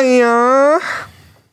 Ja.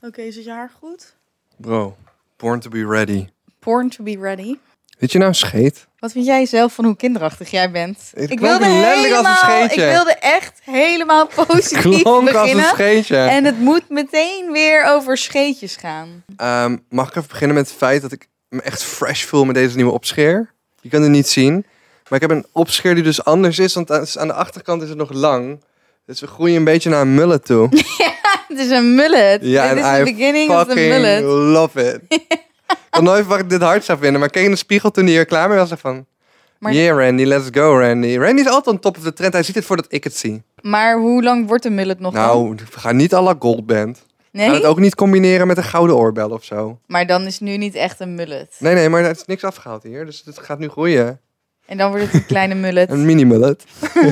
Oké, zit je haar goed? Bro, born to be ready. Born to be ready. Weet je nou scheet? Wat vind jij zelf van hoe kinderachtig jij bent? Het als een scheetje. ik wilde echt helemaal positief Klonk als een beginnen. scheetje. En het moet meteen weer over scheetjes gaan. Ehm, mag ik even beginnen met het feit dat ik me echt fresh voel met deze nieuwe opscheer? Je kan het niet zien. Maar ik heb een opscheer die dus anders is, want aan de achterkant is het nog lang. Dus we groeien een beetje naar een mullet toe. Het is een mullet. Ja, Dit is I beginning the fucking mullet. love it. ik had nooit verwacht dat ik dit hard zou vinden, maar ik keek in de spiegel toen hij hier klaar mee was. en van, Maar- yeah Randy, let's go Randy. Randy is altijd on top of de trend. Hij ziet het voordat ik het zie. Maar hoe lang wordt een mullet nog dan? Nou, we gaan niet à la Goldband. Nee? het ook niet combineren met een gouden oorbel of zo. Maar dan is het nu niet echt een mullet. Nee, nee, maar er is niks afgehaald hier. Dus het gaat nu groeien. En dan wordt het een kleine mullet. Een mini mullet.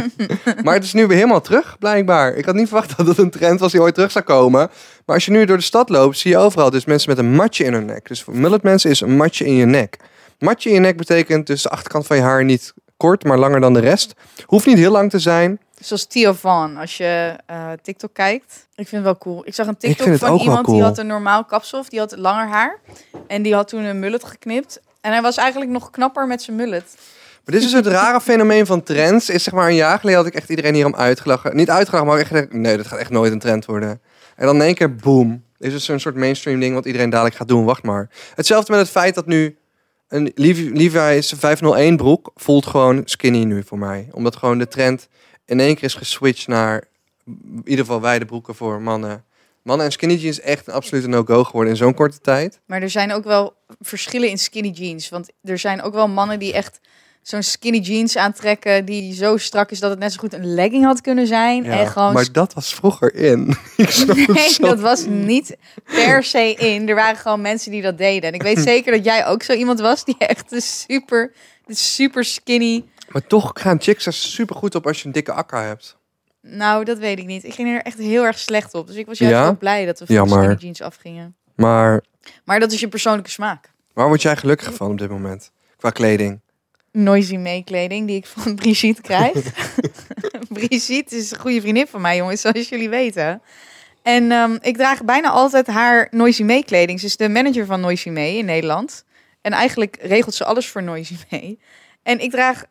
maar het is nu weer helemaal terug, blijkbaar. Ik had niet verwacht dat het een trend was die ooit terug zou komen. Maar als je nu door de stad loopt, zie je overal dus mensen met een matje in hun nek. Dus voor mullet mensen is een matje in je nek. Matje in je nek betekent dus de achterkant van je haar niet kort, maar langer dan de rest. Hoeft niet heel lang te zijn. Zoals Theo Van, als je eh, TikTok kijkt. Ik vind het wel cool. Ik zag een TikTok van iemand die had een normaal kapsel. Of die had langer haar. En die had toen een mullet geknipt. En hij was eigenlijk nog knapper met zijn mullet. Dit is dus het rare fenomeen van trends. Is zeg maar een jaar geleden had ik echt iedereen hierom uitgelachen. Niet uitgelachen, maar echt nee, dat gaat echt nooit een trend worden. En dan in één keer, boom. Is het zo'n soort mainstream ding wat iedereen dadelijk gaat doen. Wacht maar. Hetzelfde met het feit dat nu een Levi- Levi's 501 broek voelt gewoon skinny nu voor mij. Omdat gewoon de trend in één keer is geswitcht naar in ieder geval wijde broeken voor mannen. Mannen en skinny jeans echt een absolute no-go geworden in zo'n korte tijd. Maar er zijn ook wel verschillen in skinny jeans. Want er zijn ook wel mannen die echt zo'n skinny jeans aantrekken. Die zo strak is dat het net zo goed een legging had kunnen zijn. Ja, en gewoon maar dat was vroeger in. Nee, dat was niet per se in. Er waren gewoon mensen die dat deden. En ik weet zeker dat jij ook zo iemand was die echt een super, super skinny. Maar toch gaan chicks er super goed op als je een dikke akka hebt. Nou, dat weet ik niet. Ik ging er echt heel erg slecht op. Dus ik was juist Ja? wel blij dat we van de skinny jeans afgingen. Maar Maar dat is je persoonlijke smaak. waar word jij gelukkig van op dit moment? Qua kleding. Noisy May kleding die ik van Brigitte krijg. Brigitte is een goede vriendin van mij, jongens, zoals jullie weten. En ehm, ik draag bijna altijd haar Noisy May kleding. Ze is de manager van Noisy May in Nederland. En eigenlijk regelt ze alles voor Noisy May. En ik draag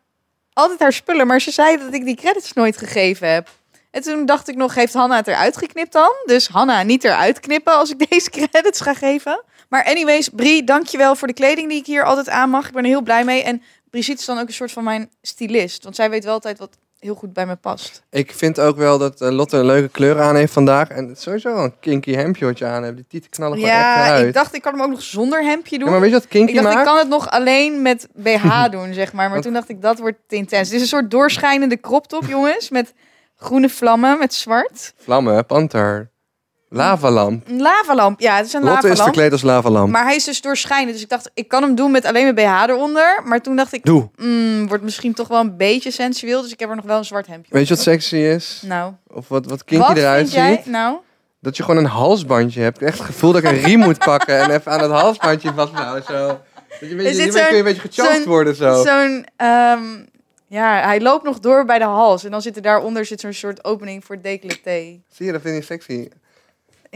altijd haar spullen, maar ze zei dat ik die credits nooit gegeven heb. En toen dacht ik nog, heeft Hanna het eruit geknipt dan? Dus Hanna, niet eruit knippen als ik deze credits ga geven. Maar anyways, Brie, dankjewel voor de kleding die ik hier altijd aan mag. Ik ben er heel blij mee. En Brigitte is dan ook een soort van mijn stylist. Want zij weet wel altijd wat heel goed bij me past. Ik vind ook wel dat eh, Lotte een leuke kleur aan heeft vandaag. En sowieso wel een kinky hemdje aan hebt. Die tieten knallen gewoon echt ik dacht ik kan hem ook nog zonder hemdje doen. Ja, maar weet je wat kinky ik dacht maakt? ik kan het nog alleen met BH doen, zeg maar. Maar Want- toen dacht ik dat wordt te intens. Dit is een soort doorschijnende crop top, jongens. Met groene vlammen, met zwart. Vlammen, panter. Lavalamp. Een lavalamp. Ja, het is een Lotte is lavalamp. verkleed als lavalamp. Maar hij is dus doorschijnend. Dus ik dacht, ik kan hem doen met alleen mijn BH eronder. Maar toen dacht ik, Doe. mm, wordt misschien toch wel een beetje sensueel. Dus ik heb er nog wel een zwart hemdje Weet je wat sexy is? Nou, Of wat, wat kinky wat eruit vind jij? ziet? Nou, Dat je gewoon een halsbandje hebt. Echt het gevoel dat ik een riem moet pakken en even aan het halsbandje vasthouden. Zo. Dat je een beetje, Is dit hiermee kun je een beetje zo'n- worden zo. zo'n... ehm, ja, hij loopt nog door bij de hals. En dan zit er daaronder zit zo'n soort opening voor decolleté. Zie je, dat vind je sexy.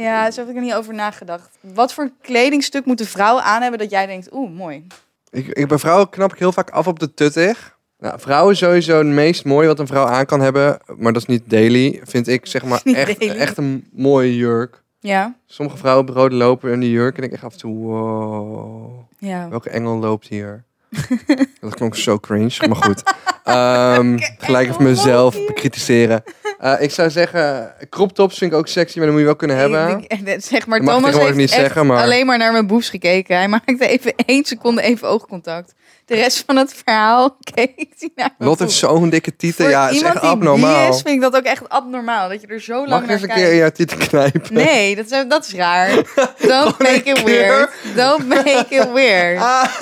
Ja, zo heb ik er niet over nagedacht. Wat voor kledingstuk moeten vrouwen aan hebben dat jij denkt, oeh, mooi. Ik, ik, bij vrouwen knap ik heel vaak af op de tuttig. Nou, vrouwen sowieso het meest mooi wat een vrouw aan kan hebben. Maar dat is niet daily. Vind ik zeg maar echt, daily. echt een mooie jurk. Ja, Sommige vrouwen op rode lopen in die jurk. En ik echt af en toe, wow. ja. Welke engel loopt hier? dat klonk zo cringe, maar goed. Ehm, gelijk even mezelf bekritiseren. Eh, ik zou zeggen, crop tops vind ik ook sexy, maar dan moet je wel kunnen hebben. Ik- ik- zeg maar, Dat Thomas heeft niet zeggen, maar- alleen maar naar mijn boefs gekeken. Hij maakte even één seconde even oogcontact. De rest van het verhaal keek hij naar Lot heeft zo'n dikke tieten. Voor Ja, is echt abnormaal. is, vind ik dat ook echt abnormaal. Dat je er zo lang Mag ik naar eens een kijkt. keer in jouw tieten knijpen? Nee, dat is, dat is raar. Don't make it weird. Don't make it weird. Ah,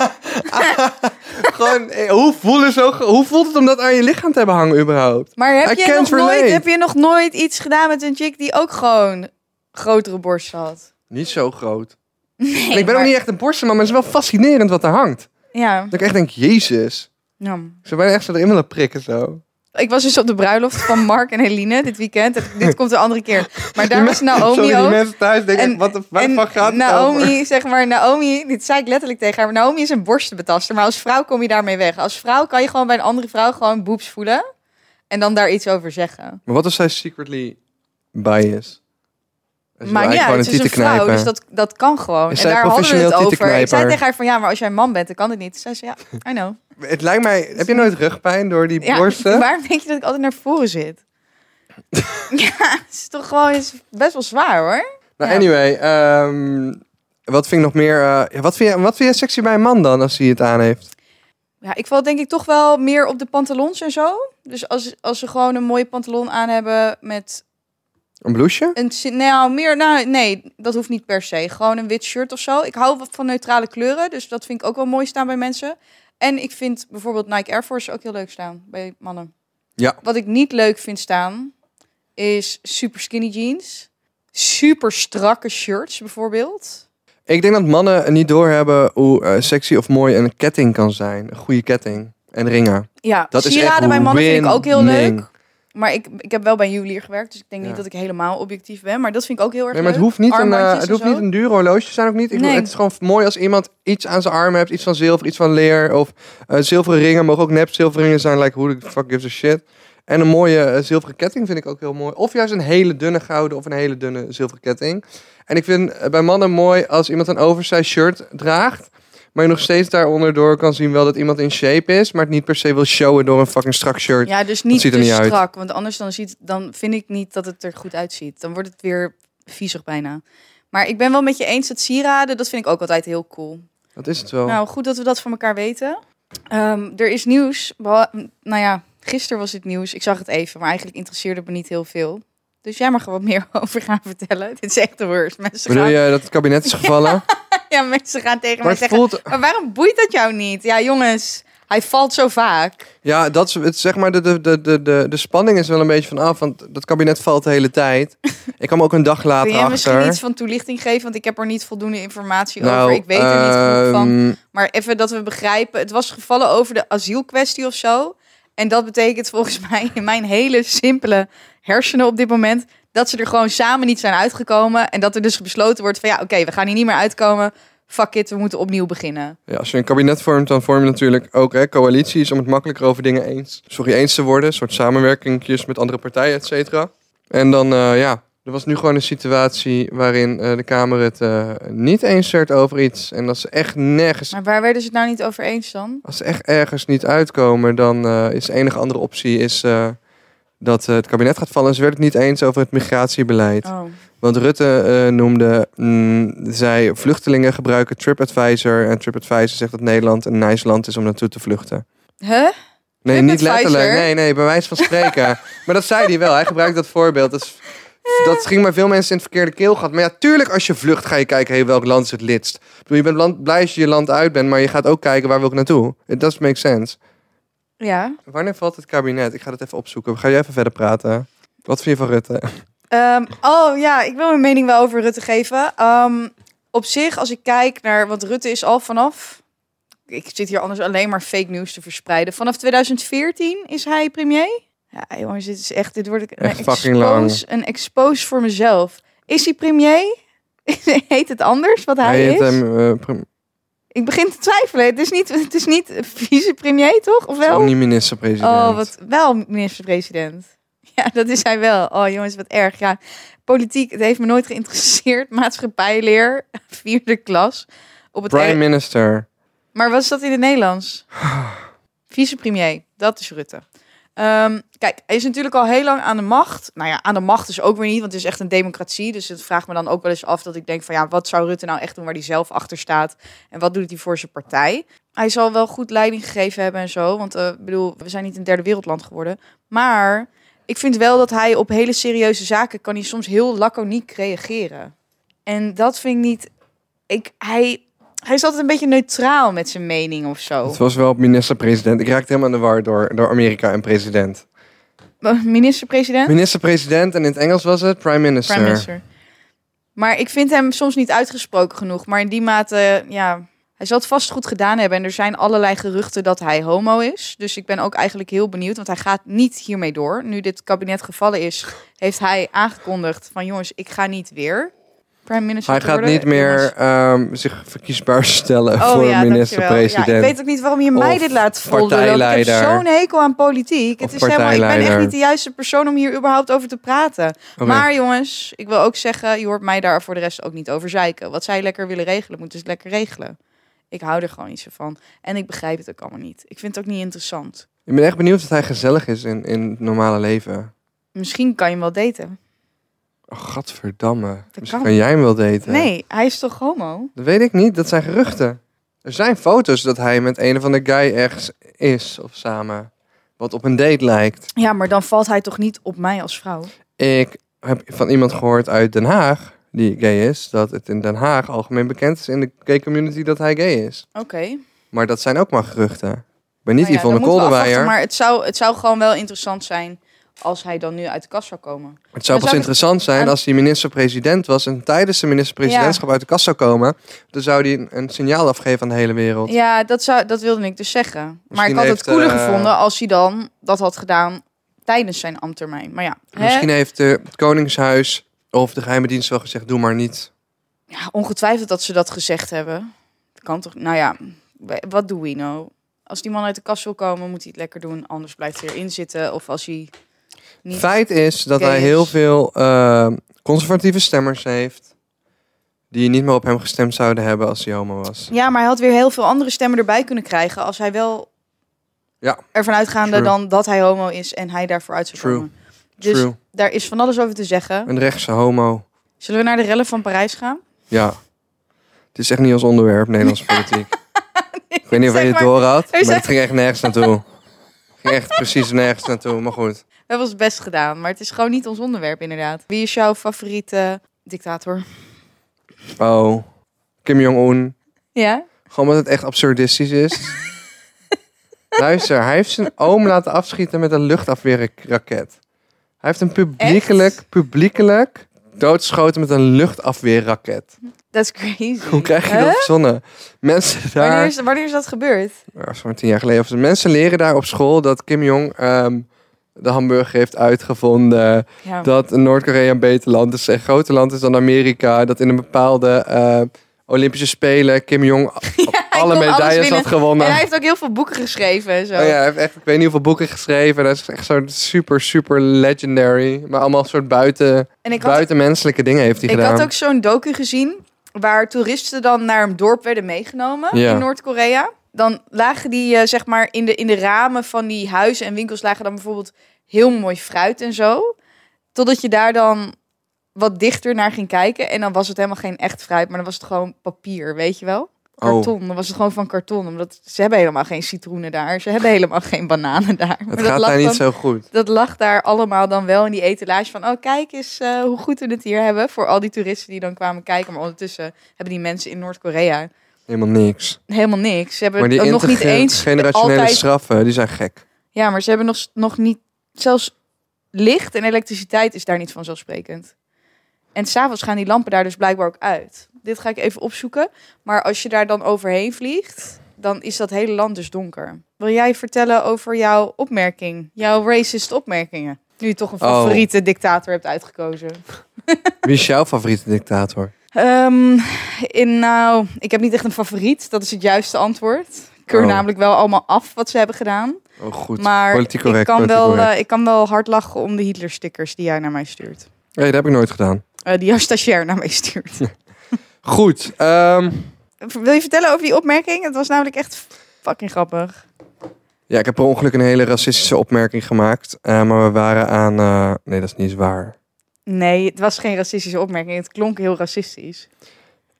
ah, gewoon, eh, hoe, voelen zo, hoe voelt het om dat aan je lichaam te hebben hangen überhaupt? Maar heb I je, nog nooit, heb je nog nooit iets gedaan met een chick die ook gewoon grotere borst had? Niet zo groot. Nee, ik ben ook niet echt een borstenman, maar het is wel fascinerend wat er hangt. Ja, Dat ik echt denk, jezus. ja. Ze bijna echt zo erin willen prikken zo. Ik was dus op de bruiloft van Mark en Helene dit weekend. En Dit komt een andere keer. Maar daar was Naomi Sorry, die ook. mensen thuis denken, En- wat de fuck gaat Naomi, over? zeg maar, Naomi, dit zei ik letterlijk tegen haar. maar Naomi is een borstenbetaster, maar als vrouw kom je daarmee weg. Als vrouw kan je gewoon bij een andere vrouw gewoon boeps voelen. En dan daar iets over zeggen. Maar wat als zij secretly bias? Maar ja, het is een vrouw, dus dat, dat kan gewoon. Is en daar hadden we het professioneel over. Ik zei tegen haar van, ja, maar als jij een man bent, dan kan het niet. Zij zei, ja, I know. Het lijkt mij... Heb je nooit rugpijn door die Ja, borsten? waarom denk je dat ik altijd naar voren zit? ja, het is toch gewoon is best wel zwaar, hoor. Nou, Ja. anyway. ehm, wat vind ik nog meer... eh, wat, vind je, wat vind je sexy bij een man dan, als hij het aan heeft? Ja, ik val denk ik toch wel meer op de pantalons en zo. Dus als, als ze gewoon een mooie pantalon aan hebben met Een blouseje? een... Nou, meer... Nou, nee, dat hoeft niet per se. Gewoon een wit shirt of zo. Ik hou wat van neutrale kleuren, dus dat vind ik ook wel mooi staan bij mensen. En ik vind bijvoorbeeld Nike Air Force ook heel leuk staan bij mannen. Ja. Wat ik niet leuk vind staan, is super skinny jeans. Super strakke shirts bijvoorbeeld. Ik denk dat mannen niet doorhebben hoe eh, sexy of mooi een ketting kan zijn. Een goede ketting. En ringen. Ja, Dat is sieraden echt bij mannen vind ik ook heel leuk. Maar ik, ik heb wel bij een juwelier gewerkt, dus ik denk Ja. niet dat ik helemaal objectief ben. Maar dat vind ik ook heel erg Nee, maar het leuk. hoeft niet, een, Armbandjes het hoeft niet een duur horloge te zijn ook niet. Ik bedoel, het is gewoon mooi als iemand iets aan zijn arm heeft. Iets van zilver, iets van leer. Of eh, zilveren ringen. Mogen ook nep zilveren ringen zijn. Like, who the fuck gives a shit. En een mooie eh, zilveren ketting vind ik ook heel mooi. Of juist een hele dunne gouden of een hele dunne zilveren ketting. En ik vind bij mannen mooi als iemand een oversized shirt draagt. Maar je nog steeds daaronder door kan zien wel dat iemand in shape is. Maar het niet per se wil showen door een fucking strak shirt. Ja, dus niet ziet te er niet uit. strak. Want anders dan, ziet, dan vind ik niet dat het er goed uitziet. Dan wordt het weer viezig bijna. Maar ik ben wel met je eens dat sieraden, dat vind ik ook altijd heel cool. Dat is het wel. Nou, goed dat we dat van elkaar weten. Ehm, er is nieuws. Nou ja, gisteren was het nieuws. Ik zag het even, maar eigenlijk interesseerde het me niet heel veel. Dus jij mag er wat meer over gaan vertellen. Dit is echt de worst. Mensen Bedoel gaan, je dat het kabinet is gevallen? ja, mensen gaan tegen maar mij zeggen... voelt... Maar waarom boeit dat jou niet? Ja, jongens, hij valt zo vaak. Ja, dat is het, zeg maar, de, de, de, de, de, de spanning is wel een beetje vanaf, want dat kabinet valt de hele tijd. Ik kwam ook een dag later Kun jij misschien iets van toelichting geven? Want ik heb er niet voldoende informatie Nou, over. Ik weet er niet genoeg van. ehm, Maar even dat we begrijpen. Het was gevallen over de asielkwestie of zo. En dat betekent volgens mij in mijn hele simpele hersenen op dit moment... dat ze er gewoon samen niet zijn uitgekomen. En dat er dus besloten wordt van ja, oké, we gaan hier niet meer uitkomen. Fuck it, we moeten opnieuw beginnen. Ja, als je een kabinet vormt, dan vorm je natuurlijk ook hè, coalities om het makkelijker over dingen eens, sorry, eens te worden. Een soort samenwerkingjes met andere partijen, et cetera. En dan, eh, ja, er was nu gewoon een situatie waarin eh, de Kamer het eh, niet eens werd over iets. En als ze echt nergens, Maar waar werden ze het nou niet over eens dan? als ze echt ergens niet uitkomen, dan eh, is de enige andere optie is, dat het kabinet gaat vallen. En ze werden het niet eens over het migratiebeleid. Oh. Want Rutte noemde, mm, zij vluchtelingen gebruiken TripAdvisor. En TripAdvisor zegt dat Nederland een nice land is om naartoe te vluchten. Huh? Nee, niet letterlijk. Nee, nee, bij wijze van spreken. maar dat zei hij wel. Hij gebruikte dat voorbeeld. Dat, is- dat ging bij veel mensen in het verkeerde keelgat. Maar ja, tuurlijk als je vlucht ga je kijken, hey, welk land is het lidst. Ik bedoel, je bent land, blij als je je land uit bent, maar je gaat ook kijken waar wil ik naartoe. It does make sense. Ja. Wanneer valt het kabinet? Ik ga het even opzoeken. Ga je even verder praten? Wat vind je van Rutte? Ehm, oh ja, ik wil mijn mening wel over Rutte geven. Ehm, op zich, als ik kijk naar... Want Rutte is al vanaf... Ik zit hier anders alleen maar fake news te verspreiden. Vanaf 2014 is hij premier. Ja, jongens, dit is echt... Dit wordt een fucking lang. expose, een expose voor mezelf. Is hij premier? Heet het anders wat hij, Hij heet is? hem, eh, prim- Ik begin te twijfelen. Het is niet, het is niet vicepremier, toch? Of wel? niet minister-president. Oh, wat wel minister-president. Ja, dat is hij wel. Oh, jongens, wat erg. Ja, politiek, het heeft me nooit geïnteresseerd. Maatschappijleer, vierde klas. Op het Prime Minister. maar wat is dat in het Nederlands? Vicepremier, dat is Rutte. Ehm, kijk, hij is natuurlijk al heel lang aan de macht. Nou ja, aan de macht is ook weer niet, want het is echt een democratie. Dus het vraagt me dan ook wel eens af dat ik denk van ja, wat zou Rutte nou echt doen waar hij zelf achter staat? En wat doet hij voor zijn partij? Hij zal wel goed leiding gegeven hebben en zo. Want eh, ik bedoel, we zijn niet een derde wereldland geworden. Maar ik vind wel dat hij op hele serieuze zaken kan hij soms heel laconiek reageren. En dat vind ik niet. Ik, hij, hij is altijd een beetje neutraal met zijn mening of zo. Het was wel minister-president. Ik raakte helemaal in de war door, door Amerika en president. Minister-president? Minister-president en in het Engels was het prime minister. Prime minister. Maar ik vind hem soms niet uitgesproken genoeg. Maar in die mate, ja, Hij zal het vast goed gedaan hebben. En er zijn allerlei geruchten dat hij homo is. Dus ik ben ook eigenlijk heel benieuwd. Want hij gaat niet hiermee door. Nu dit kabinet gevallen is, heeft hij aangekondigd van... jongens, ik ga niet weer prime minister Hij gaat niet meer ehm, zich verkiesbaar stellen Oh voor ja, minister-president. Ja, ik weet ook niet waarom je mij dit laat volgen. Ik heb zo'n hekel aan politiek. Het is helemaal, ik ben echt niet de juiste persoon om hier überhaupt over te praten. Maar jongens, ik wil ook zeggen, je hoort mij daar voor de rest ook niet over zeiken. Wat zij lekker willen regelen, moeten ze lekker regelen. Ik hou er gewoon niet zo van. En ik begrijp het ook allemaal niet. Ik vind het ook niet interessant. Ik ben echt benieuwd of hij gezellig is in, in het normale leven. Misschien kan je hem wel daten. Oh, gadverdamme. Misschien kan. jij hem wel daten. Nee, hij is toch homo? Dat weet ik niet. Dat zijn geruchten. Er zijn foto's dat hij met een of andere guy ergens is of samen. Wat op een date lijkt. Ja, maar dan valt hij toch niet op mij als vrouw? Ik heb van iemand gehoord uit Den Haag, die gay is, dat het in Den Haag algemeen bekend is in de gay community dat hij gay is. Oké. Maar dat zijn ook maar geruchten. Ik ben niet Nou ja, Yvonne Kolderweijer. Maar het zou, het zou gewoon wel interessant zijn als hij dan nu uit de kast zou komen. Het zou Dan pas zou interessant zijn als hij minister-president was en tijdens de minister-presidentschap uit de kast zou komen. Dan zou hij een, signaal afgeven aan de hele wereld. Ja, dat, zou, dat wilde ik dus zeggen. maar Misschien ik had het heeft, cooler eh, gevonden als hij dan dat had gedaan tijdens zijn ambttermijn. Maar ja, hè? Misschien heeft de, het Koningshuis of de geheime dienst wel gezegd, doe maar niet. ja, ongetwijfeld dat ze dat gezegd hebben. Dat kan toch, nou ja, wat doen we nou? Als die man uit de kast wil komen, moet hij het lekker doen. Anders blijft hij erin zitten. Of als hij niet... Feit is dat hij heel veel eh, conservatieve stemmers heeft. Die niet meer op hem gestemd zouden hebben als hij homo was. Ja, maar hij had weer heel veel andere stemmen erbij kunnen krijgen. Als hij wel Ja. ervan uitgaande True. dan dat hij homo is en hij daarvoor uit zou True. komen. Dus True. daar is van alles over te zeggen. Een rechtse homo. Zullen we naar de rellen van Parijs gaan? Ja. Het is echt niet ons onderwerp, Nederlandse politiek. Ik weet niet of je het maar, door had, maar het ging echt nergens naartoe. Het ging echt precies nergens naartoe, maar goed. We hebben ons best gedaan, maar het is gewoon niet ons onderwerp inderdaad. Wie is jouw favoriete dictator? Oh, Kim Jong-un. Ja? Gewoon omdat het echt absurdistisch is. Luister, hij heeft zijn oom laten afschieten met een luchtafweerraket. Hij heeft hem publiekelijk, publiekelijk doodgeschoten met een luchtafweerraket. Dat is crazy. Hoe krijg je Huh? dat verzonnen? Mensen Wanneer daar... is, wanneer is dat gebeurd? Ja, zo'n tien jaar geleden. Mensen leren daar op school dat Kim Jong ehm, de hamburger heeft uitgevonden. Ja. Dat Noord-Korea een beter land is, een groter land is dan Amerika. Dat in een bepaalde eh, Olympische Spelen Kim Jong alle medailles had gewonnen. En hij heeft ook heel veel boeken geschreven en zo. Oh ja, hij heeft echt, ik weet niet hoeveel boeken geschreven. Dat is echt zo super, super legendary. Maar allemaal soort buiten, en ik had, buitenmenselijke dingen heeft hij ik gedaan. had ook zo'n docu gezien waar toeristen dan naar een dorp werden meegenomen Ja. in Noord-Korea. Dan lagen die, eh, zeg maar, in de, in de ramen van die huizen en winkels lagen dan bijvoorbeeld heel mooi fruit en zo. Totdat je daar dan wat dichter naar ging kijken. En dan was het helemaal geen echt fruit, maar dan was het gewoon papier, weet je wel? Oh. Karton. Dan was het gewoon van karton. Omdat ze hebben helemaal geen citroenen daar. Ze hebben helemaal geen bananen daar. Maar Het dat gaat lag daar niet dan- zo goed. dat lag daar allemaal dan wel in die etalage van... oh, kijk eens eh, hoe goed we het hier hebben... voor al die toeristen die dan kwamen kijken. Maar ondertussen hebben die mensen in Noord-Korea Helemaal niks. helemaal niks. Ze hebben Maar die ook nog niet eens generationele altijd... straffen, die zijn gek. Ja, maar ze hebben nog, nog niet... Zelfs licht en elektriciteit is daar niet vanzelfsprekend. En s'avonds gaan die lampen daar dus blijkbaar ook uit. Dit ga ik even opzoeken. Maar als je daar dan overheen vliegt... dan is dat hele land dus donker. Wil jij vertellen over jouw opmerking? Jouw racist opmerkingen? Nu je toch een Oh. favoriete dictator hebt uitgekozen. Wie is jouw favoriete dictator? Ehm, in, nou, ik heb niet echt een favoriet. Dat is het juiste antwoord. Ik keur Oh. namelijk wel allemaal af wat ze hebben gedaan. Oh, goed. Maar Politiek correct, ik, kan wel, eh, ik kan wel hard lachen om de Hitler-stickers die jij naar mij stuurt. Nee, dat heb ik nooit gedaan. Eh, die jouw stagiair naar mij stuurt. Goed. ehm, Wil je vertellen over die opmerking? Het was namelijk echt fucking grappig. ja, ik heb per ongeluk een hele racistische opmerking gemaakt. eh, maar we waren aan... nee, dat is niet eens waar. Nee, het was geen racistische opmerking. Het klonk heel racistisch.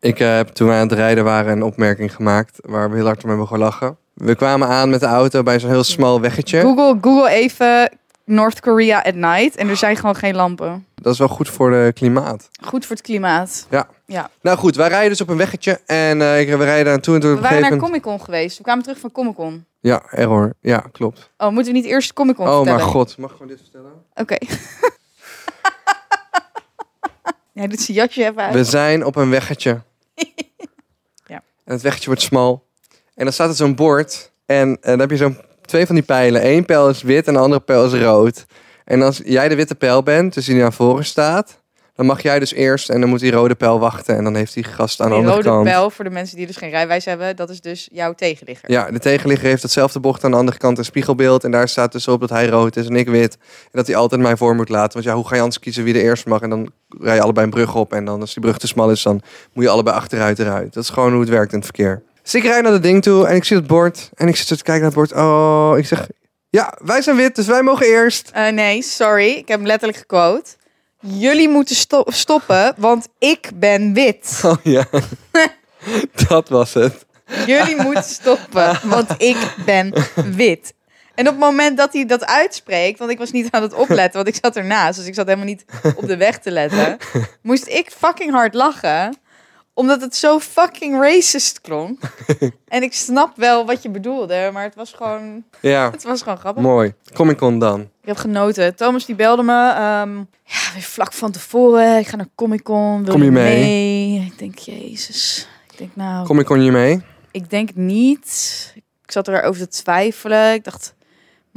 Ik eh, heb toen we aan het rijden waren een opmerking gemaakt waar we heel hard om hebben gelachen. We kwamen aan met de auto bij zo'n heel smal weggetje. Google, Google even North Korea at night. En er zijn gewoon geen lampen. Dat is wel goed voor de klimaat. Goed voor het klimaat. Nou goed, wij rijden dus op een weggetje en eh, we rijden naartoe en toen op We waren naar. Comic Con geweest. We kwamen terug van Comic Con. Ja, error. Ja, klopt. Oh, moeten we niet eerst Comic Con Oh vertellen? mijn god, mag ik gewoon dit vertellen? Oké. Jij doet zijn jasje even uit. We zijn op een weggetje. Ja. En het weggetje wordt smal. En dan staat er zo'n bord. En, eh, dan heb je zo'n twee van die pijlen. Eén pijl is wit en de andere pijl is rood. En als jij de witte pijl bent, dus die naar voren staat... dan mag jij dus eerst en dan moet die rode pijl wachten. En dan heeft die gast aan de Die andere rode kant... pijl, voor de mensen die dus geen rijwijs hebben, dat is dus jouw tegenligger. Ja, de tegenligger heeft hetzelfde bocht aan de andere kant een spiegelbeeld. En daar staat dus op dat hij rood is en ik wit. En dat hij altijd mij voor moet laten. Want ja, hoe ga je anders kiezen wie de eerste mag? En dan rij je allebei een brug op. En dan als die brug te smal is, dan moet je allebei achteruit eruit. Dat is gewoon hoe het werkt in het verkeer. Dus ik rijd naar dat ding toe en ik zie het bord. En ik zit zo te kijken naar het bord. Oh, ik zeg... Ja, wij zijn wit, dus wij mogen eerst. Eh, nee, sorry. Ik heb hem letterlijk gequote. Jullie moeten sto- stoppen, want ik ben wit. Oh ja, dat was het. Jullie moeten stoppen, want ik ben wit. En op het moment dat hij dat uitspreekt, want ik was niet aan het opletten, want ik zat ernaast, dus ik zat helemaal niet op de weg te letten, moest ik fucking hard lachen, omdat het zo fucking racist klonk. En ik snap wel wat je bedoelde, maar het was gewoon, Ja, het was gewoon grappig. mooi. Comic Con dan. Ik heb genoten. Thomas die belde me. ehm, ja, weer vlak van tevoren. Ik ga naar Comic Con. Kom je mee? Ik denk, jezus. Ik denk, nou, Comic Con je mee? ik denk niet. Ik zat erover te twijfelen. Ik dacht,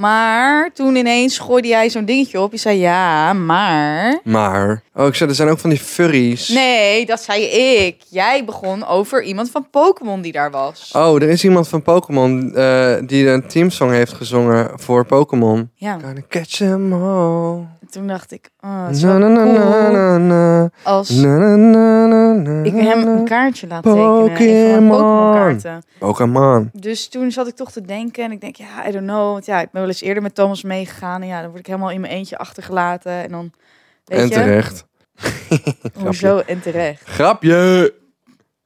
maar toen ineens gooide jij zo'n dingetje op. Je zei, ja, maar... Maar... Oh, ik zei, er zijn ook van die furries. Nee, dat zei ik. Jij begon over iemand van Pokémon die daar was. Oh, er is iemand van Pokémon eh, die een teamsong heeft gezongen voor Pokémon. Ja, catch 'em all. En toen dacht ik, oh, het is wel cool als ik hem een kaartje laat tekenen. Pokémon. Dus toen zat ik toch te denken en ik denk, ja, I don't know. Want ja, ik ben wel eens eerder met Thomas meegegaan. En ja, dan word ik helemaal in mijn eentje achtergelaten. En dan, weet En je, terecht. hoezo en terecht. Grapje!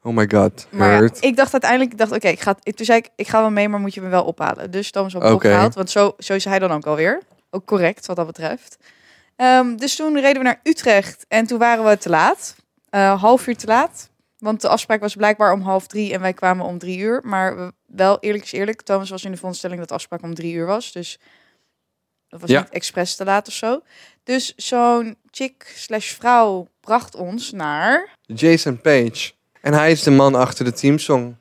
Oh my god. Maar ja, ik dacht uiteindelijk, ik dacht, oké, ik ga, ik, toen zei ik, ik ga wel mee, maar moet je me wel ophalen. Dus Thomas me Oké. opgehaald, want zo, zo is hij dan ook alweer. Ook correct, wat dat betreft. Ehm, dus toen reden we naar Utrecht en toen waren we te laat. Eh, half uur te laat. Want de afspraak was blijkbaar om half drie en wij kwamen om drie uur. Maar we, wel eerlijk is eerlijk, Thomas was in de veronderstelling dat de afspraak om drie uur was. Dus dat was Ja. niet expres te laat of zo. Dus zo'n chick slash vrouw bracht ons naar Jason Page. En hij is de man achter de teamsong.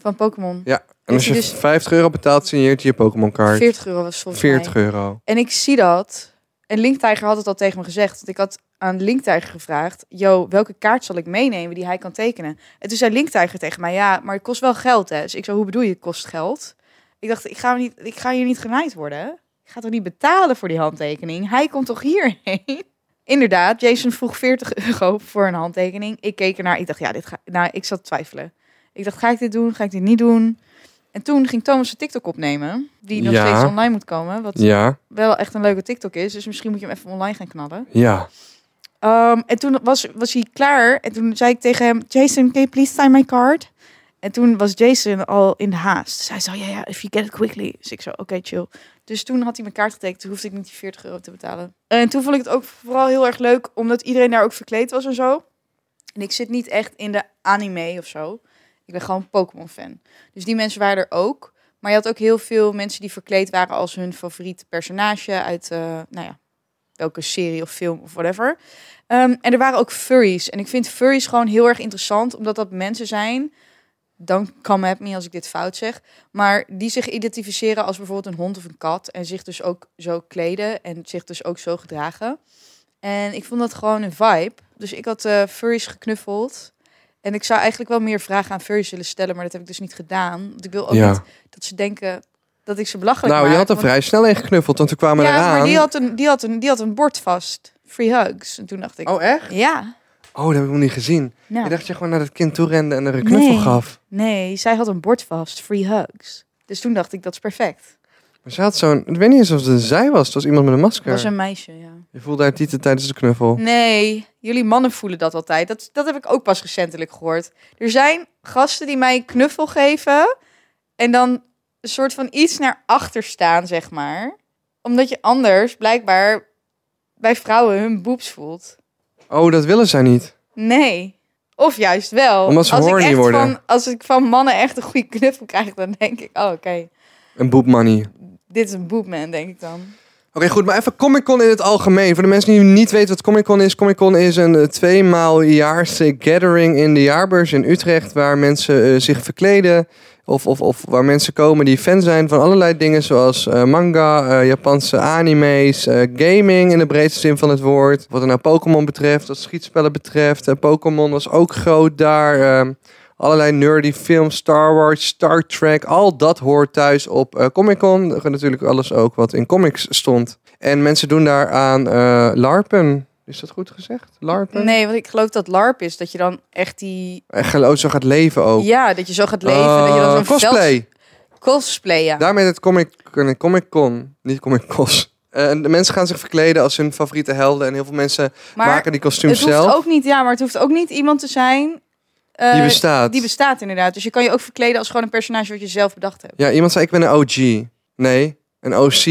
van Pokémon. Ja. En als je dus- 50 euro betaalt, signeert je je Pokémon kaart. 40 euro was volgens 40 mij. euro. En ik zie dat. En Linktiger had het al tegen me gezegd. Ik had aan Linktiger gevraagd... Yo, welke kaart zal ik meenemen die hij kan tekenen? En toen zei Linktiger tegen mij... Ja, maar het kost wel geld, hè? Dus ik zo, hoe bedoel je, het kost geld? Ik dacht, ik ga, niet, ik ga hier niet genaaid worden. Ik ga toch niet betalen voor die handtekening? Hij komt toch hierheen? Inderdaad, Jason vroeg 40 euro voor een handtekening. Ik keek ernaar. Ik dacht, ja, dit ga... Nou, ik zat twijfelen. Ik dacht, ga ik dit doen? Ga ik dit niet doen? En toen ging Thomas een TikTok opnemen. Die nog Ja. steeds online moet komen. Wat Ja. wel echt een leuke TikTok is. Dus misschien moet je hem even online gaan knallen. Ja. Ehm, en toen was, was hij klaar. En toen zei ik tegen hem... Jason, can you please sign my card? En toen was Jason al in de haast. Dus hij zei, ja, ja, if you get it quickly. Dus ik zo, oké, chill. Dus toen had hij mijn kaart getekend. Toen hoefde ik niet die 40 euro te betalen. En toen vond ik het ook vooral heel erg leuk... omdat iedereen daar ook verkleed was en zo. En ik zit niet echt in de anime of zo. Ik ben gewoon Pokémon-fan. Dus die mensen waren er ook. Maar je had ook heel veel mensen die verkleed waren als hun favoriet personage uit, eh, nou ja, welke serie of film of whatever. Ehm, en er waren ook furries. En ik vind furries gewoon heel erg interessant, omdat dat mensen zijn. Dan come at me als ik dit fout zeg. Maar die zich identificeren als bijvoorbeeld een hond of een kat. En zich dus ook zo kleden en zich dus ook zo gedragen. En ik vond dat gewoon een vibe. Dus ik had eh, furries geknuffeld. En ik zou eigenlijk wel meer vragen aan furries willen stellen, maar dat heb ik dus niet gedaan. Want ik wil ook Ja. niet dat ze denken dat ik ze belachelijk Nou, maak. je had er want- vrij snel in geknuffeld, want we kwamen ja, eraan. maar die had, een, die, had een, die had een bord vast. Free hugs. En toen dacht ik, Oh, echt? ja. Oh, dat heb ik nog niet gezien. Nou, Ik dacht je gewoon naar het kind toe rende en er een knuffel Nee. gaf. Nee, zij had een bord vast. Free hugs. Dus toen dacht ik, dat is perfect. Maar ze had zo'n... Ik weet niet eens of het een zij was. Het was iemand met een masker. Dat was een meisje, ja. Je voelde haar titel tijdens de knuffel. Nee, jullie mannen voelen dat altijd. Dat, dat heb ik ook pas recentelijk gehoord. Er zijn gasten die mij een knuffel geven en dan een soort van iets naar achter staan, zeg maar. Omdat je anders blijkbaar bij vrouwen hun boobs voelt. Oh, dat willen zij niet. Nee. Of juist wel. Omdat ze als ik echt worden. Van, als ik van mannen echt een goede knuffel krijg, dan denk ik, oh, oké, Een boep money. Dit is een boobman, denk ik dan. Oké, goed, maar even Comic Con in het algemeen. Voor de mensen die niet weten wat Comic Con is. Comic Con is een eh, tweemaal jaarse gathering in de jaarbeurs in Utrecht. Waar mensen eh, zich verkleden. Of, of, of waar mensen komen die fan zijn van allerlei dingen. Zoals eh, manga, Japanse anime's, gaming in de breedste zin van het woord. Wat er nou Pokémon betreft, wat schietspellen betreft. Pokémon was ook groot daar. Allerlei nerdy films, Star Wars, Star Trek. Al dat hoort thuis op eh, Comic Con. Natuurlijk alles ook wat in comics stond. En mensen doen daar aan eh, LARPen. Is dat goed gezegd? LARPen? Nee, want ik geloof dat LARP is. Dat je dan echt die... Echt geloof zo gaat leven ook. Ja, dat je zo gaat leven. dat je dan Eh, cosplay. Cosplay, ja. Daarmee het Comic, Comic Con. Niet Comic Cos. Eh, en de mensen gaan zich verkleden als hun favoriete helden. En heel veel mensen Maar maken die kostuums het hoeft zelf. ook niet... Ja, maar het hoeft ook niet iemand te zijn... eh, die bestaat. Die bestaat inderdaad. Dus je kan je ook verkleden als gewoon een personage wat je zelf bedacht hebt. Ja, iemand zei ik ben een OG. Nee, een OC.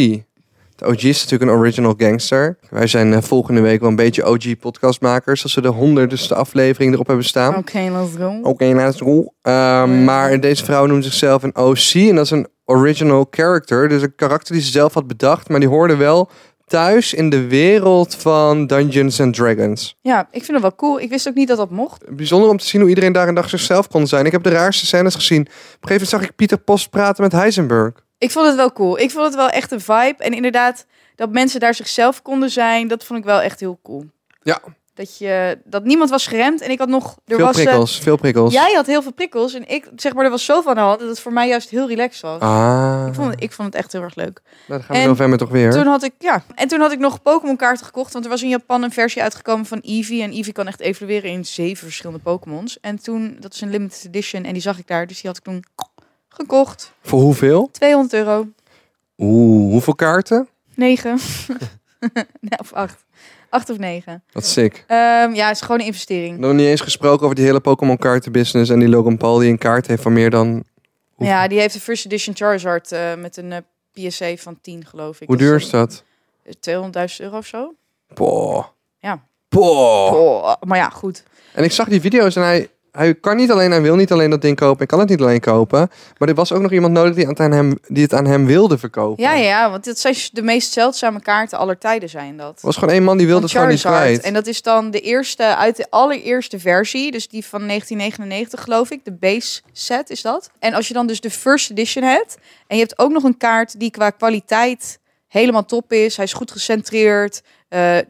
De OG is natuurlijk een original gangster. Wij zijn eh, volgende week wel een beetje OG podcastmakers. Als we de honderdste aflevering erop hebben staan. Oké, let's go. Oké, let's go. Ehm, maar deze vrouw noemt zichzelf een OC. En dat is een original character. Dus een karakter die ze zelf had bedacht. Maar die hoorde wel thuis in de wereld van Dungeons and Dragons. Ja, ik vind het wel cool. Ik wist ook niet dat dat mocht. Bijzonder om te zien hoe iedereen daar een dag zichzelf kon zijn. Ik heb de raarste scènes gezien. Op een gegeven moment zag ik Pieter Post praten met Heisenberg. Ik vond het wel cool. Ik vond het wel echt een vibe. En inderdaad, dat mensen daar zichzelf konden zijn, dat vond ik wel echt heel cool. Ja. Dat, je, dat niemand was geremd en ik had nog... Er veel was, eh, prikkels, veel prikkels. Jij had heel veel prikkels en ik, zeg maar, er was zoveel aan de hand dat het voor mij juist heel relaxed was. Ah, Ik, vond het, ik vond het echt heel erg leuk. nou, dan gaan we En november toch weer. Toen had ik, ja. En toen had ik nog Pokémon kaarten gekocht, want er was in Japan een versie uitgekomen van Eevee. En Eevee kan echt evolueren in zeven verschillende Pokémons. En toen, dat is een limited edition en die zag ik daar, dus die had ik toen gekocht. Voor hoeveel? 200 euro. Oeh, hoeveel kaarten? 9. nee, of 8. 8 of 9. Wat sick. Ehm, ja, is gewoon een investering. Nog niet eens gesproken over die hele Pokémon kaartenbusiness en die Logan Paul die een kaart heeft van meer dan... Hoe- Ja, die heeft de first edition Charizard eh, met een eh, PSA van 10, geloof ik. Hoe Dat duur is dat? eh, 200.000 euro of zo. Poh. Ja. Poh. Oh, maar ja, goed. En ik zag die video's en hij, hij kan niet alleen, hij wil niet alleen dat ding kopen. Hij kan het niet alleen kopen. Maar er was ook nog iemand nodig die het aan hem, die het aan hem wilde verkopen. Ja, ja, want dit zijn de meest zeldzame kaarten aller tijden zijn dat. Er was gewoon één man die wilde het Van gewoon niet kwijt. En dat is dan de eerste uit de allereerste versie, dus die van 1999 geloof ik, de base set is dat. En als je dan dus de first edition hebt en je hebt ook nog een kaart die qua kwaliteit helemaal top is, hij is goed gecentreerd, eh, er,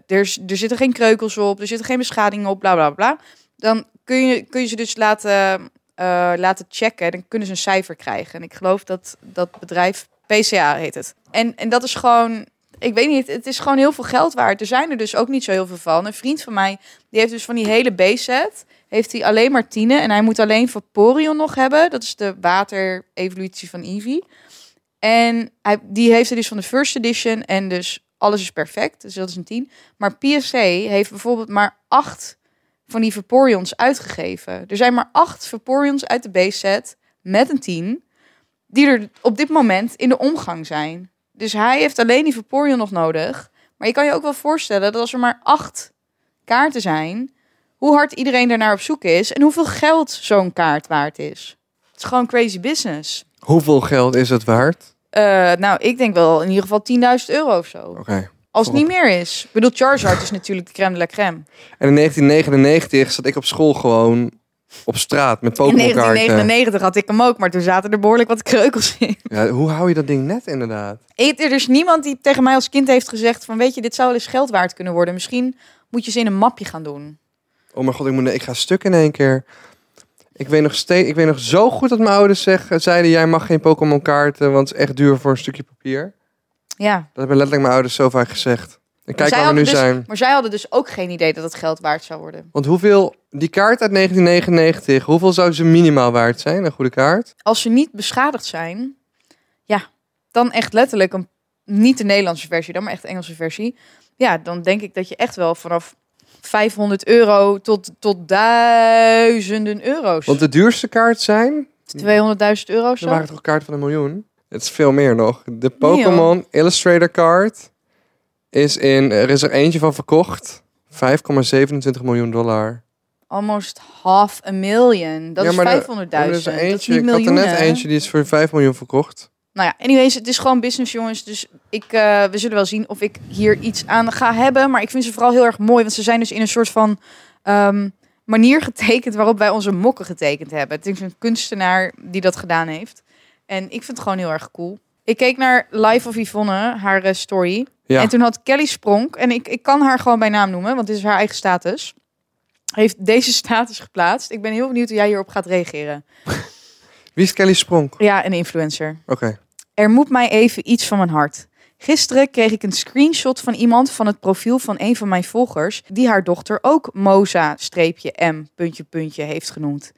er zitten geen kreukels op, er zitten geen beschadigingen op, bla bla bla. Dan kun je, kun je ze dus laten, eh, laten checken, dan kunnen ze een cijfer krijgen. En ik geloof dat dat bedrijf PCA heet het. En, en dat is gewoon ik weet niet, het is gewoon heel veel geld waard. Er zijn er dus ook niet zo heel veel van. Een vriend van mij, die heeft dus van die hele base set, heeft hij alleen maar tienen. En hij moet alleen Vaporeon nog hebben. Dat is de water-evolutie van Eevee. En hij, die heeft er dus van de first edition. En dus alles is perfect. Dus dat is een 10. Maar PSA heeft bijvoorbeeld maar acht van die Vaporeons uitgegeven. Er zijn maar acht Vaporeons uit de base set met een 10. Die er op dit moment in de omgang zijn. Dus hij heeft alleen die Vaporeon nog nodig. Maar je kan je ook wel voorstellen dat als er maar acht kaarten zijn, hoe hard iedereen daarnaar op zoek is en hoeveel geld zo'n kaart waard is. Het is gewoon crazy business. Hoeveel geld is het waard? Eh, nou, ik denk wel in ieder geval 10.000 euro of zo. Oké. Als het niet meer is. Ik bedoel, Charizard is natuurlijk de crème de la crème. En in 1999 zat ik op school gewoon op straat met In Pokémon kaarten. 1999 had ik hem ook, maar toen zaten er behoorlijk wat kreukels in. Ja, hoe hou je dat ding net inderdaad? Ik- Er is niemand die tegen mij als kind heeft gezegd van, weet je, dit zou wel eens geld waard kunnen worden. Misschien moet je ze in een mapje gaan doen. Oh mijn god, ik, moet, ik ga stuk in één keer. Ik weet nog steeds, ik weet nog zo goed dat mijn ouders zeggen, zeiden: jij mag geen Pokémon kaarten, want het is echt duur voor een stukje papier. Ja, Dat hebben letterlijk mijn ouders zo vaak gezegd. En kijk waar we nu dus- zijn. maar zij hadden dus ook geen idee dat het geld waard zou worden. Want hoeveel, die kaart uit 1999, hoeveel zou ze minimaal waard zijn, een goede kaart? Als ze niet beschadigd zijn, ja, dan echt letterlijk een, niet de Nederlandse versie, dan maar echt de Engelse versie. Ja, dan denk ik dat je echt wel vanaf 500 euro tot, tot duizenden euro's. Want de duurste kaart zijn, 200.000 euro of er zo. waren toch kaarten van een miljoen? Het is veel meer nog. De Pokémon Illustrator kaart is in, er is er eentje van verkocht. 5,27 miljoen dollar. Almost half a million. Dat Ja, is maar er- 500.000. Er is er Dat is eentje, ik had er net eentje, die is voor 5 miljoen verkocht. Nou ja, anyways, het is gewoon business, jongens. Dus ik, eh, we zullen wel zien of ik hier iets aan ga hebben. Maar ik vind ze vooral heel erg mooi, want ze zijn dus in een soort van ehm, manier getekend waarop wij onze mokken getekend hebben. Het is een kunstenaar die dat gedaan heeft. En ik vind het gewoon heel erg cool. Ik keek naar Life of Yvonne, haar eh, story. Ja. En toen had Kelly Spronk, en ik, ik kan haar gewoon bij naam noemen, want dit is haar eigen status. Heeft deze status geplaatst. Ik ben heel benieuwd hoe jij hierop gaat reageren. Wie is Kelly Spronk? Ja, een influencer. Oké. Er moet mij even iets van mijn hart. Gisteren kreeg ik een screenshot van iemand van het profiel van een van mijn volgers, die haar dochter ook Moza-M puntje puntje heeft genoemd.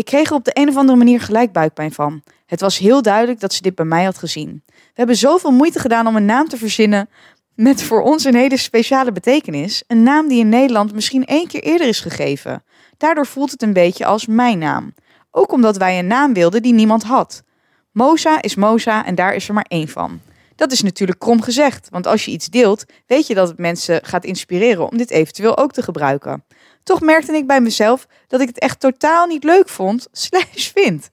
Ik kreeg er op de een of andere manier gelijk buikpijn van. Het was heel duidelijk dat ze dit bij mij had gezien. We hebben zoveel moeite gedaan om een naam te verzinnen met voor ons een hele speciale betekenis. Een naam die in Nederland misschien één keer eerder is gegeven. Daardoor voelt het een beetje als mijn naam. Ook omdat wij een naam wilden die niemand had. Moza is Moza en daar is er maar één van. Dat is natuurlijk krom gezegd, want als je iets deelt, weet je dat het mensen gaat inspireren om dit eventueel ook te gebruiken. Toch merkte ik bij mezelf dat ik het echt totaal niet leuk vond, slash vind.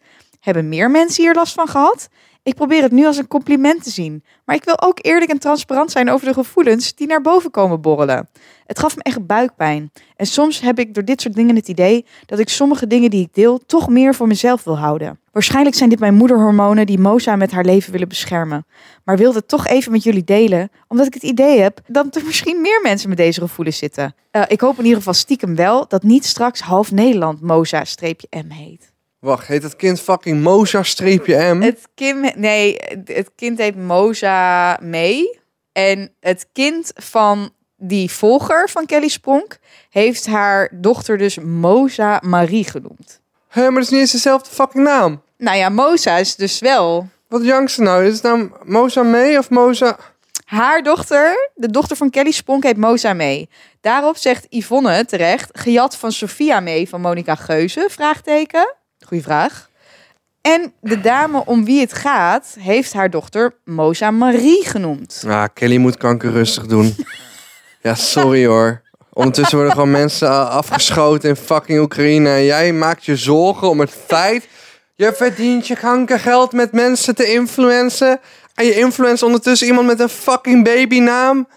Hebben meer mensen hier last van gehad? Ik probeer het nu als een compliment te zien, maar ik wil ook eerlijk en transparant zijn over de gevoelens die naar boven komen borrelen. Het gaf me echt buikpijn. En soms heb ik door dit soort dingen het idee dat ik sommige dingen die ik deel toch meer voor mezelf wil houden. Waarschijnlijk zijn dit mijn moederhormonen die Moza met haar leven willen beschermen. Maar wilde het toch even met jullie delen, omdat ik het idee heb dat er misschien meer mensen met deze gevoelens zitten. Eh, ik hoop in ieder geval stiekem wel dat niet straks half Nederland Moza-M heet. Wacht, heet het kind fucking Moza-M? Het kind, nee, het kind heet Moza May. En het kind van die volger van Kelly Spronk heeft haar dochter dus Moza Marie genoemd. Hé, maar dat is niet eens dezelfde fucking naam. Nou ja, Moza is dus wel Wat jankt ze nou? Is het nou Moza mee of Moza... haar dochter. De dochter van Kelly Spronk heet Moza May. Daarop zegt Yvonne terecht, gejat van Sophia May van Monica Geuze? Vraagteken. Goeie vraag. En de dame om wie het gaat, heeft haar dochter Moza Marie genoemd. Ah, Kelly moet kanker rustig doen. ja, sorry hoor. Ondertussen worden gewoon mensen afgeschoten in fucking Oekraïne. En jij maakt je zorgen om het feit... Je verdient je kankergeld met mensen te influencen. En je influence ondertussen iemand met een fucking babynaam.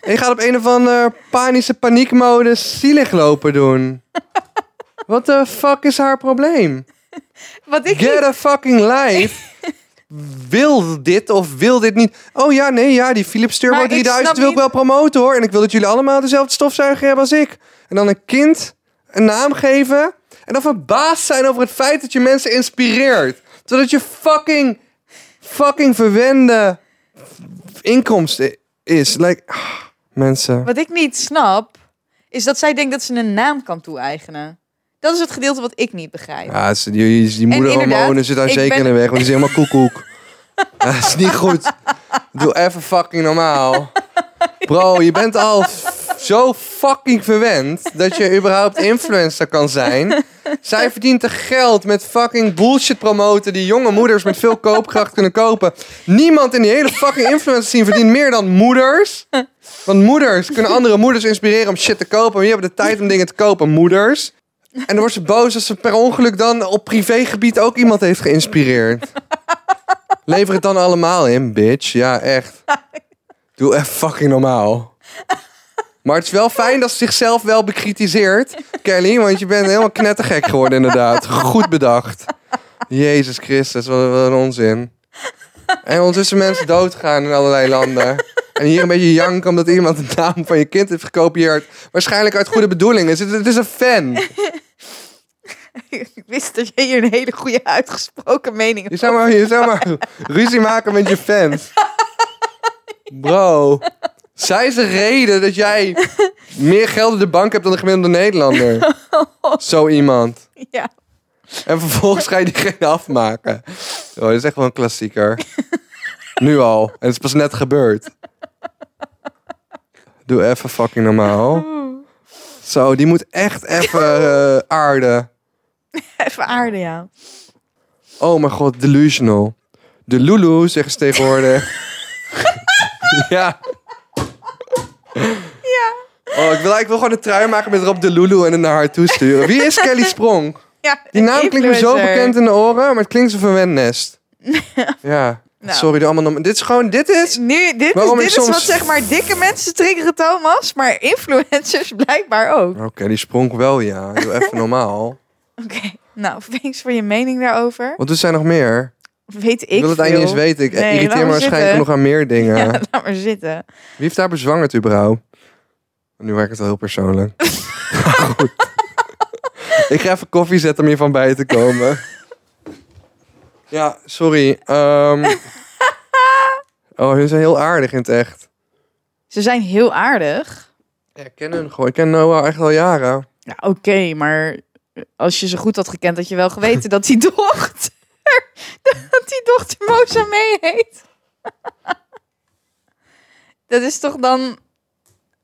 En je gaat op een of andere panische paniekmodus zielig lopen doen. Wat de fuck is haar probleem? Wat ik Get a fucking life. Wil dit of wil dit niet? Oh ja, nee, ja, die Philips Turbo Maar ik 3000 snap wil ik wel promoten hoor. En ik wil dat jullie allemaal dezelfde stofzuiger hebben als ik. En dan een kind een naam geven. En dan verbaasd zijn over het feit dat je mensen inspireert. Zodat je fucking, fucking verwende inkomsten is. Like, ah, mensen. Wat ik niet snap, is dat zij denkt dat ze een naam kan toe-eigenen. Dat is het gedeelte wat ik niet begrijp. Ja, ze- die, die, inderdaad, zitten daar zeker in de weg, want die is helemaal koekoek. ja, dat is niet goed. Doe even fucking normaal. Bro, je bent al zo fucking verwend dat je überhaupt influencer kan zijn. Zij verdient er geld met fucking bullshit promoten die jonge moeders met veel koopkracht kunnen kopen. Niemand in die hele fucking influencer scene verdient meer dan moeders. Want moeders kunnen andere moeders inspireren om shit te kopen. Maar wie hebben de tijd om dingen te kopen? Moeders. En dan wordt ze boos als ze per ongeluk dan op privégebied ook iemand heeft geïnspireerd. Lever het dan allemaal in, bitch. Ja, echt. Doe even fucking normaal. Maar het is wel fijn dat ze zichzelf wel bekritiseert, Kelly. Want je bent helemaal knettergek geworden, inderdaad. Goed bedacht. Jezus Christus, wat een onzin. En ondertussen mensen doodgaan in allerlei landen. En hier een beetje janken omdat iemand de naam van je kind heeft gekopieerd. Waarschijnlijk uit goede bedoelingen. Het, het is een fan. Ik wist dat jij hier een hele goede uitgesproken mening Je zou maar, je zou maar ruzie maken met je fans. Bro. Zij is de reden dat jij meer geld in de bank hebt dan de gemiddelde Nederlander. Zo iemand. Ja. En vervolgens ga je diegene afmaken. Oh, dat is echt wel een klassieker. Nu al. En het is pas net gebeurd. Doe even fucking normaal. Zo, die moet echt even eh, aarden. Even aarde, ja. Oh mijn god, delusional. De Lulu, zeggen ze tegenwoordig. ja. Ja. Oh, ik wil, ik wil gewoon een trui maken met erop de Lulu en het naar haar toe sturen. Wie is Kelly Sprong? Ja Die naam klinkt me zo bekend in de oren, maar het klinkt als een verwend nest. Ja, Nou. sorry, de allemaal Dit is gewoon, dit is... Nu, dit is, dit is soms- wat zeg maar dikke mensen triggeren Thomas, maar influencers blijkbaar ook. Oké, die sprong wel, ja. Doe even normaal. Oké, nou, thanks voor je mening daarover. Want er zijn nog meer. Weet ik Ik wil het eigenlijk niet eens weten. Ik Nee, irriteer me maar waarschijnlijk nog aan meer dingen. Ja, laat maar zitten. Wie heeft daar bezwangerd überhaupt? Nu werkt het wel heel persoonlijk. Goed. Ik ga even koffie zetten om hiervan bij te komen. Ja, sorry. Ehm Oh, hun zijn heel aardig in het echt. Ze zijn heel aardig. Ja, ik ken hun gewoon. Ik ken Noah echt al jaren. Ja, oké, maar als je ze goed had gekend, had je wel geweten dat die dochter, dat die dochter Moza mee heet. dat is toch dan...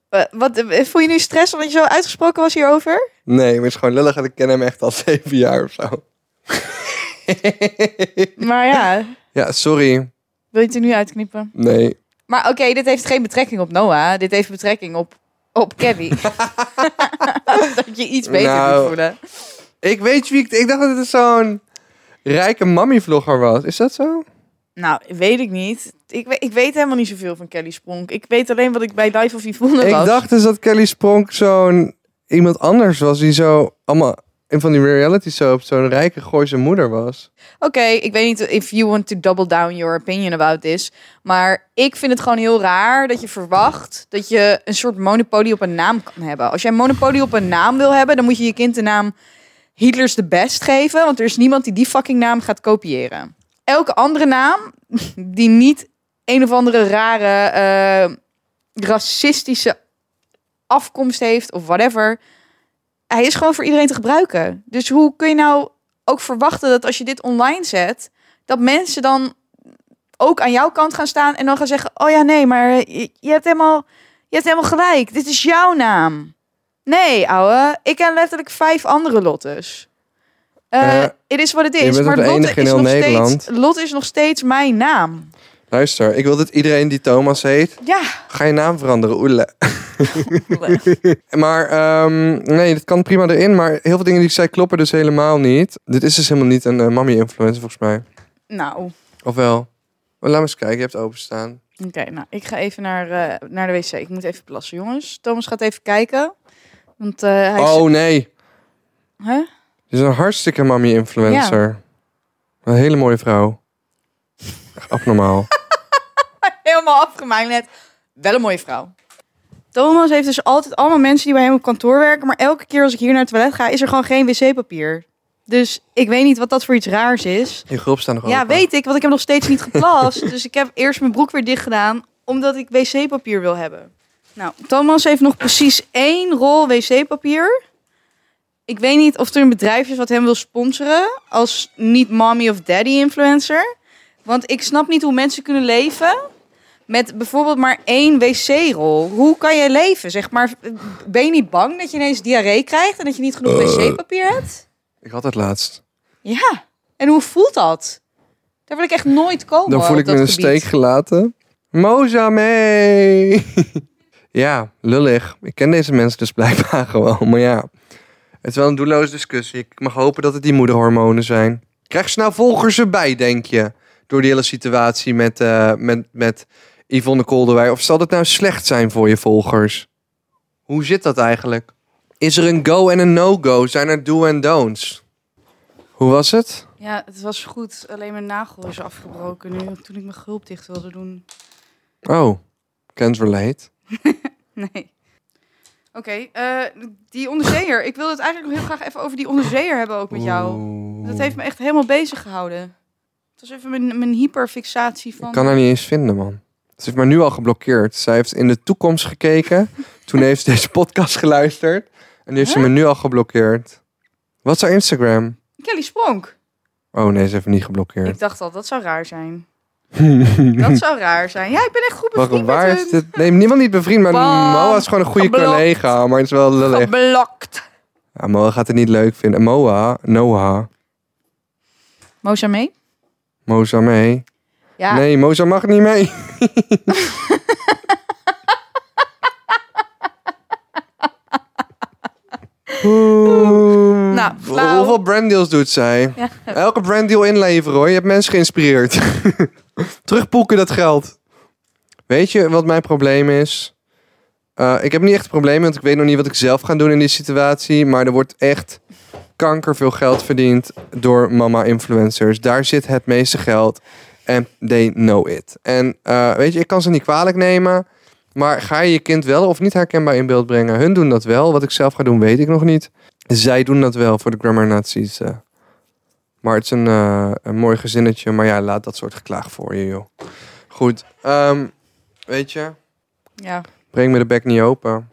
Eh, Wat, eh, voel je nu stress omdat je zo uitgesproken was hierover? Nee, maar het is gewoon lullig. Ik ken hem echt al zeven jaar of zo. Maar ja, Ja, sorry. wil je het er nu uitknippen? Nee. Maar oké, dit heeft geen betrekking op Noah. Dit heeft betrekking op, op Kelly. dat je iets beter Nou. moet voelen. Ik weet wie ik... Ik dacht dat het zo'n rijke mammy-vlogger was. Is dat zo? Nou, weet ik niet. Ik weet, ik weet helemaal niet zoveel van Kelly Spronk. Ik weet alleen wat ik bij Life of Yvonne Ik was. dacht dus dat Kelly Spronk zo'n iemand anders was die zo allemaal in van die reality soap zo'n rijke Gooise moeder was. Oké, ik weet niet if you want to double down your opinion about this. Maar ik vind het gewoon heel raar dat je verwacht dat je een soort monopolie op een naam kan hebben. Als jij een monopolie op een naam wil hebben, dan moet je je kind de naam Hitler's the Best geven. Want er is niemand die die fucking naam gaat kopiëren. Elke andere naam die niet een of andere rare eh, racistische afkomst heeft of whatever. Hij is gewoon voor iedereen te gebruiken. Dus hoe kun je nou ook verwachten dat als je dit online zet, dat mensen dan ook aan jouw kant gaan staan en dan gaan zeggen: Oh ja, nee, maar je, je hebt helemaal, je hebt helemaal gelijk. Dit is jouw naam. Nee, ouwe, ik ken letterlijk vijf andere Lottes. Eh, Eh, Het is wat het is. Maar in is nog Nederland. steeds, Lotte is nog steeds mijn naam. Luister, ik wil dat iedereen die Thomas heet, Ja. ga je naam veranderen. Oele. Maar ehm, nee, dat kan prima erin. Maar heel veel dingen die ik zei kloppen dus helemaal niet. Dit is dus helemaal niet een uh, mommy-influencer volgens mij. nou, Of wel? Oh, laat me eens kijken, je hebt openstaan. Oké, nou, ik ga even naar, eh, naar de wc. Ik moet even plassen, jongens. Thomas gaat even kijken. Want eh, hij. Oh nee, Hè? Dit is een hartstikke mommy-influencer. Een hele mooie vrouw. Echt abnormaal. Helemaal afgemaakt net. Wel een mooie vrouw. Thomas heeft dus altijd allemaal mensen die bij hem op kantoor werken. Maar elke keer als ik hier naar het toilet ga, is er gewoon geen wc-papier. Dus ik weet niet wat dat voor iets raars is. Je groep staat nog Ja, open. weet ik, want ik heb nog steeds niet geplast. dus ik heb eerst mijn broek weer dicht gedaan, omdat ik wc-papier wil hebben. Nou, Thomas heeft nog precies één rol wc-papier. Ik weet niet of er een bedrijf is wat hem wil sponsoren als niet mommy of daddy influencer. Want ik snap niet hoe mensen kunnen leven met bijvoorbeeld maar één wc-rol. Hoe kan je leven? Zeg maar, ben je niet bang dat je ineens diarree krijgt en dat je niet genoeg wc-papier hebt? Ik had het laatst. Ja. En hoe voelt dat? Daar wil ik echt nooit komen. Dan voel ik me een steek gelaten. Moza mee! ja, lullig. Ik ken deze mensen dus blijkbaar gewoon. Maar ja, het is wel een doelloze discussie. Ik mag hopen dat het die moederhormonen zijn. Krijg ze nou volgers erbij, denk je? Door die hele situatie met, eh, met, met Yvonne Kolderwij. Of zal dat nou slecht zijn voor je volgers? Hoe zit dat eigenlijk? Is er een go en een no-go? Zijn er do en don'ts? Hoe was het? Ja, het was goed. Alleen mijn nagel is afgebroken nu. Toen ik mijn gulp dicht wilde doen. Oh, can't relate. Nee. Oké, eh, die onderzeeër. Ik wil het eigenlijk nog heel graag even over die onderzeeër hebben ook met jou. Oeh. Dat heeft me echt helemaal bezig gehouden. Het was even mijn, mijn hyperfixatie van... Ik kan haar niet eens vinden, man. Ze heeft me nu al geblokkeerd. Zij heeft in de toekomst gekeken. Toen heeft ze deze podcast geluisterd. En die heeft ze me nu al geblokkeerd. Wat is haar Instagram? Kelly Spronk. Oh nee, ze heeft me niet geblokkeerd. Ik dacht al, dat zou raar zijn. Dat zou raar zijn. Ja, ik ben echt goed Waarom, bevriend waar met is hun. dit? Nee, niemand niet bevriend, maar Bam. Moa is gewoon een goede Geblokt. collega. Maar het is wel lullig. Geblokt. Ja, Moa gaat het niet leuk vinden. Moa, Noah, Moza mee? Moza mee. Ja. Nee, Moza mag niet mee. Oeh. Nou, flauw. Hoeveel branddeals doet zij? Ja. Elke branddeal inleveren hoor. Je hebt mensen geïnspireerd. Terugpoeken dat geld. Weet je wat mijn probleem is? Eh, ik heb niet echt een probleem, want ik weet nog niet wat ik zelf ga doen in die situatie. Maar er wordt echt kanker veel geld verdiend door mama-influencers. Daar zit het meeste geld. En they know it. En eh, weet je, ik kan ze niet kwalijk nemen. Maar ga je je kind wel of niet herkenbaar in beeld brengen? Hun doen dat wel. Wat ik zelf ga doen, weet ik nog niet. Zij doen dat wel voor de grammar nazi's. eh. Maar het is een, eh, een mooi gezinnetje. Maar ja, laat dat soort geklaag voor je, joh. Goed. ehm, weet je, Ja, breng me de bek niet open.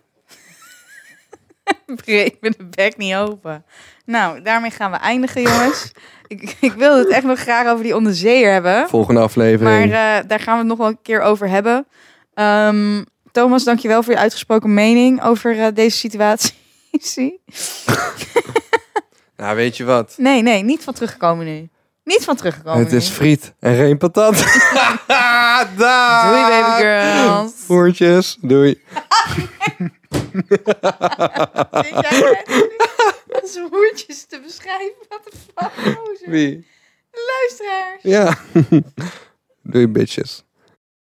breek me de bek niet open. Nou, daarmee gaan we eindigen, jongens. ik, ik wil het echt nog graag over die onderzeeër hebben. Volgende Maar aflevering. eh, daar gaan we het nog wel een keer over hebben. Ehm, Thomas, dankjewel voor je uitgesproken mening over eh, deze situatie. nou, weet je wat? nee, nee, niet van teruggekomen nu. Niet van teruggekomen het is nu. friet en geen patat. Doei, baby girls. Voertjes. Doei. Zit jij als woordjes te beschrijven? Wat de fuck? Gozer. Wie? Luisteraars. Ja. Doei, bitches.